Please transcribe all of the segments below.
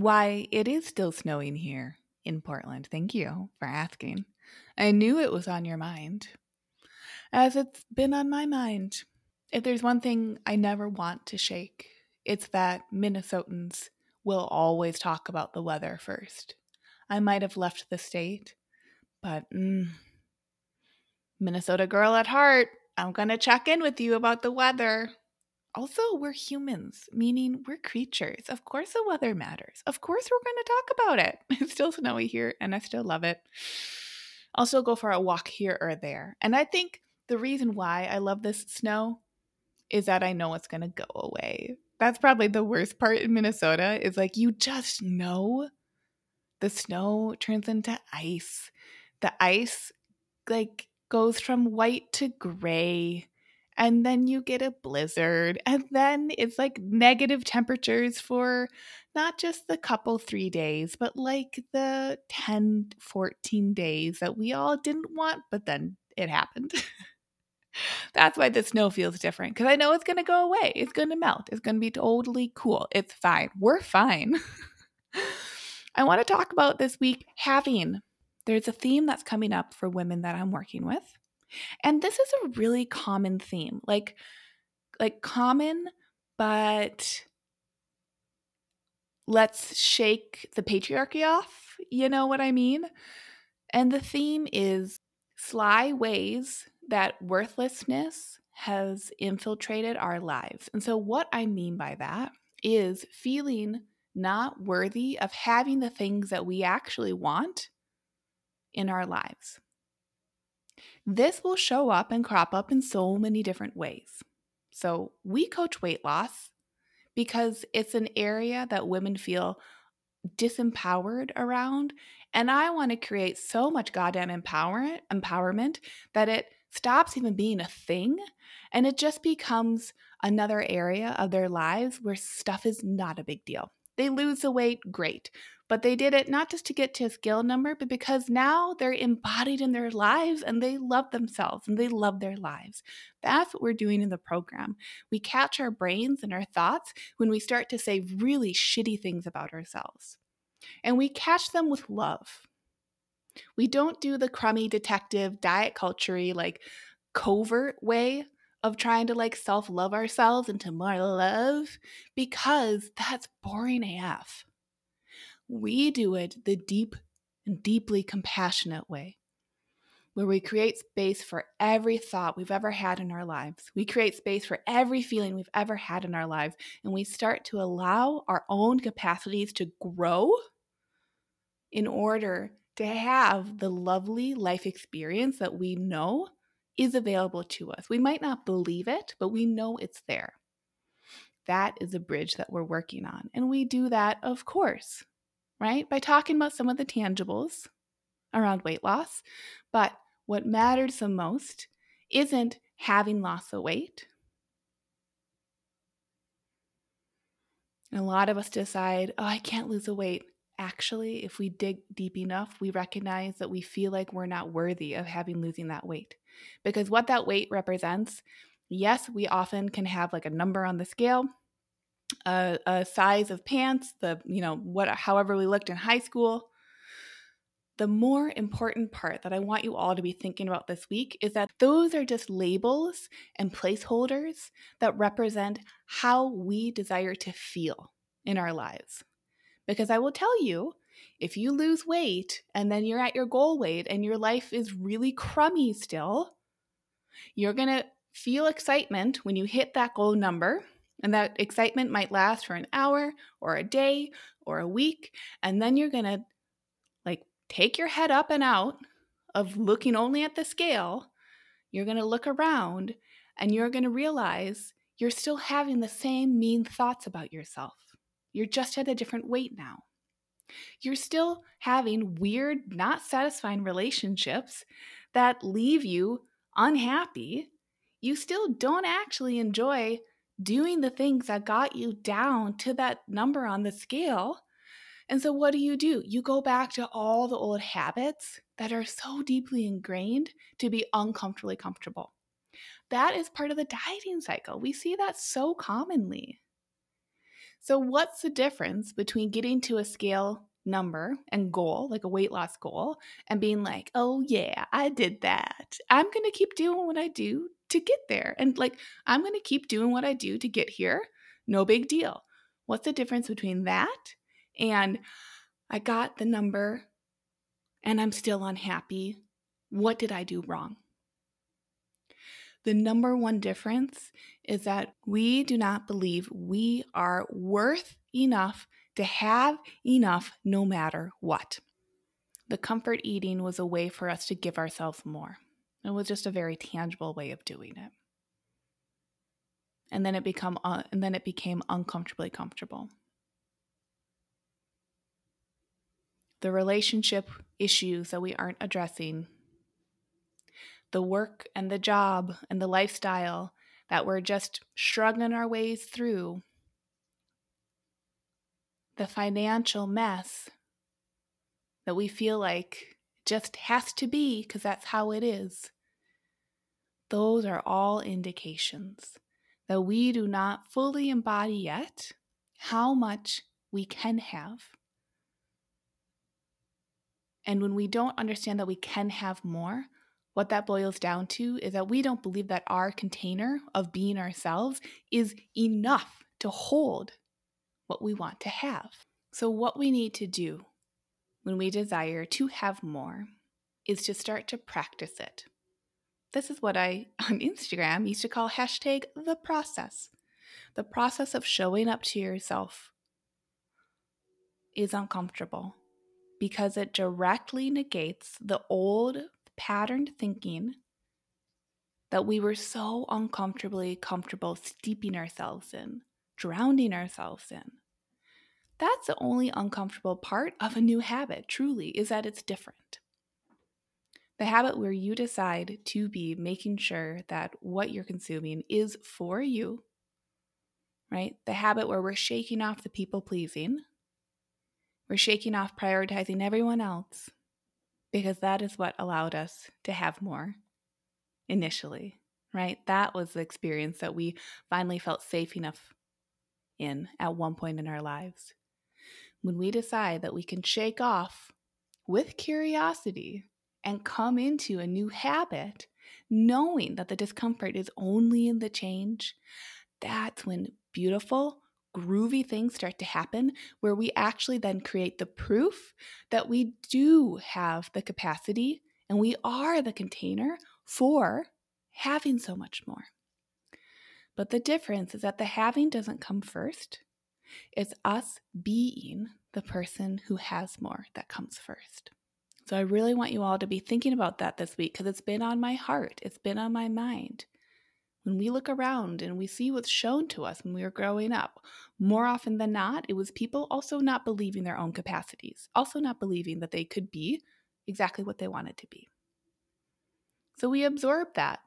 why, it is still snowing here in Portland. Thank you for asking. I knew it was on your mind, as it's been on my mind. If there's one thing I never want to shake, it's that Minnesotans will always talk about the weather first. I might have left the state, but mm, Minnesota girl at heart, I'm going to check in with you about the weather. Also, we're humans, meaning we're creatures. Of course, the weather matters. Of course, we're going to talk about it. It's still snowy here, and I still love it. I'll still go for a walk here or there. And I think the reason why I love this snow is that I know it's going to go away. That's probably the worst part in Minnesota is like you just know the snow turns into ice. The ice like goes from white to gray and then you get a blizzard and then it's like negative temperatures for not just the couple 3 days but like the 10 14 days that we all didn't want but then it happened. That's why the snow feels different because i know it's going to go away it's going to melt it's going to be totally cool it's fine we're fine. I want to talk about this week having there's a theme that's coming up for women that i'm working with and this is a really common theme. Like like common but let's shake the patriarchy off, you know what I mean? And the theme is sly ways that worthlessness has infiltrated our lives. And so, what I mean by that is feeling not worthy of having the things that we actually want in our lives. This will show up and crop up in so many different ways. So, we coach weight loss because it's an area that women feel disempowered around. And I want to create so much goddamn empowerment, empowerment that it stops even being a thing and it just becomes another area of their lives where stuff is not a big deal. They lose the weight, great. But they did it not just to get to a scale number, but because now they're embodied in their lives and they love themselves and they love their lives. That's what we're doing in the program. We catch our brains and our thoughts when we start to say really shitty things about ourselves. And we catch them with love. We don't do the crummy detective diet culture like covert way of trying to like self love ourselves into more love because that's boring AF. We do it the deep and deeply compassionate way, where we create space for every thought we've ever had in our lives. We create space for every feeling we've ever had in our lives, and we start to allow our own capacities to grow in order to have the lovely life experience that we know is available to us. We might not believe it, but we know it's there. That is a bridge that we're working on. And we do that, of course, right? By talking about some of the tangibles around weight loss. But what matters the most isn't having lost the weight. And a lot of us decide, oh, I can't lose the weight. Actually, if we dig deep enough, we recognize that we feel like we're not worthy of having losing that weight. Because what that weight represents, yes, we often can have like a number on the scale a, a size of pants, the, you know, what, however we looked in high school. The more important part that I want you all to be thinking about this week is that those are just labels and placeholders that represent how we desire to feel in our lives. Because I will tell you, if you lose weight and then you're at your goal weight and your life is really crummy still, you're going to feel excitement when you hit that goal number and that excitement might last for an hour or a day or a week. And then you're going to like take your head up and out of looking only at the scale. You're going to look around and you're going to realize you're still having the same mean thoughts about yourself. You're just at a different weight now. You're still having weird, not satisfying relationships that leave you unhappy. You still don't actually enjoy doing the things that got you down to that number on the scale. And so, what do you do? You go back to all the old habits that are so deeply ingrained to be uncomfortably comfortable. That is part of the dieting cycle. We see that so commonly. So, what's the difference between getting to a scale number and goal, like a weight loss goal, and being like, oh, yeah, I did that. I'm going to keep doing what I do to get there. And like, I'm going to keep doing what I do to get here. No big deal. What's the difference between that and I got the number and I'm still unhappy? What did I do wrong? The number one difference is that we do not believe we are worth enough to have enough no matter what. The comfort eating was a way for us to give ourselves more. It was just a very tangible way of doing it. And then it become uh, and then it became uncomfortably comfortable. The relationship issues that we aren't addressing, the work and the job and the lifestyle that we're just shrugging our ways through the financial mess that we feel like just has to be because that's how it is. Those are all indications that we do not fully embody yet how much we can have. And when we don't understand that we can have more, what that boils down to is that we don't believe that our container of being ourselves is enough to hold what we want to have. So, what we need to do when we desire to have more is to start to practice it. This is what I on Instagram used to call hashtag the process. The process of showing up to yourself is uncomfortable because it directly negates the old patterned thinking that we were so uncomfortably comfortable steeping ourselves in, drowning ourselves in. That's the only uncomfortable part of a new habit, truly, is that it's different. The habit where you decide to be making sure that what you're consuming is for you, right? The habit where we're shaking off the people pleasing, we're shaking off prioritizing everyone else, because that is what allowed us to have more initially, right? That was the experience that we finally felt safe enough in at one point in our lives when we decide that we can shake off with curiosity and come into a new habit, knowing that the discomfort is only in the change, that's when beautiful, groovy things start to happen where we actually then create the proof that we do have the capacity and we are the container for having so much more. But the difference is that the having doesn't come first. It's us being the person who has more that comes first. So I really want you all to be thinking about that this week because it's been on my heart, it's been on my mind. When we look around and we see what's shown to us when we were growing up, more often than not, it was people also not believing their own capacities, also not believing that they could be exactly what they wanted to be. So we absorb that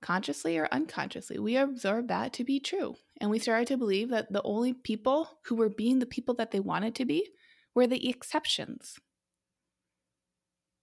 consciously or unconsciously, we absorbed that to be true. And we started to believe that the only people who were being the people that they wanted to be were the exceptions.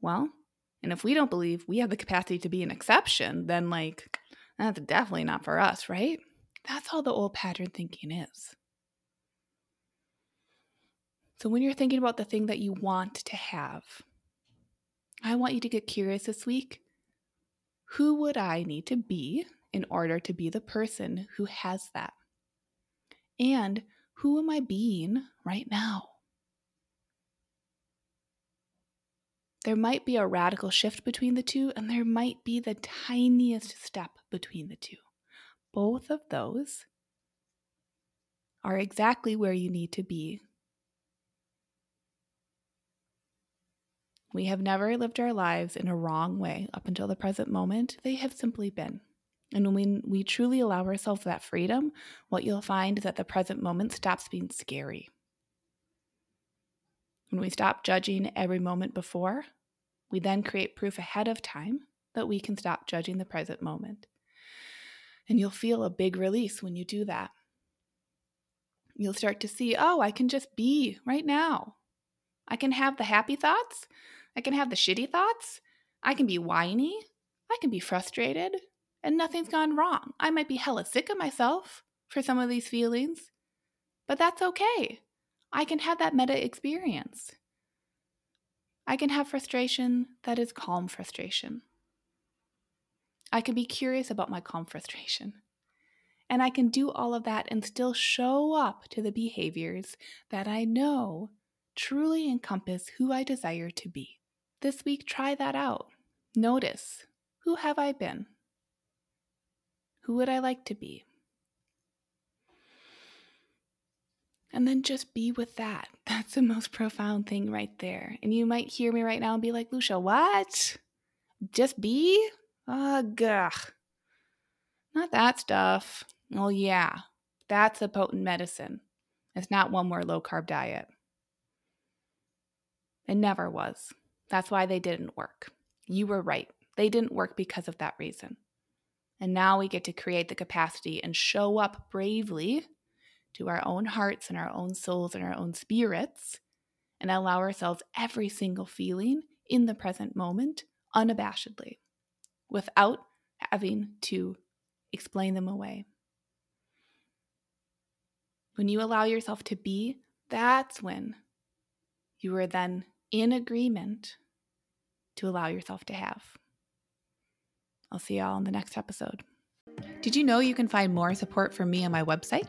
Well, and if we don't believe we have the capacity to be an exception, then, like, that's definitely not for us, right? That's all the old pattern thinking is. So, when you're thinking about the thing that you want to have, I want you to get curious this week who would I need to be in order to be the person who has that? And who am I being right now? There might be a radical shift between the two, and there might be the tiniest step between the two. Both of those are exactly where you need to be We have never lived our lives in a wrong way up until the present moment. They have simply been. And when we truly allow ourselves that freedom, what you'll find is that the present moment stops being scary. When we stop judging every moment before, we then create proof ahead of time that we can stop judging the present moment. And you'll feel a big release when you do that. You'll start to see, oh, I can just be right now. I can have the happy thoughts. I can have the shitty thoughts. I can be whiny. I can be frustrated. And nothing's gone wrong. I might be hella sick of myself for some of these feelings, but that's okay. I can have that meta experience. I can have frustration that is calm frustration. I can be curious about my calm frustration. And I can do all of that and still show up to the behaviors that I know truly encompass who I desire to be. This week, try that out. Notice who have I been? Who would I like to be? And then just be with that. That's the most profound thing right there. And you might hear me right now and be like, Lucia, what? Just be? Ugh. Not that stuff. Well, yeah, that's a potent medicine. It's not one more low carb diet. It never was. That's why they didn't work. You were right. They didn't work because of that reason. And now we get to create the capacity and show up bravely to our own hearts and our own souls and our own spirits and allow ourselves every single feeling in the present moment unabashedly without having to explain them away. When you allow yourself to be, that's when you are then in agreement to allow yourself to have. I'll see y'all in the next episode. Did you know you can find more support from me on my website?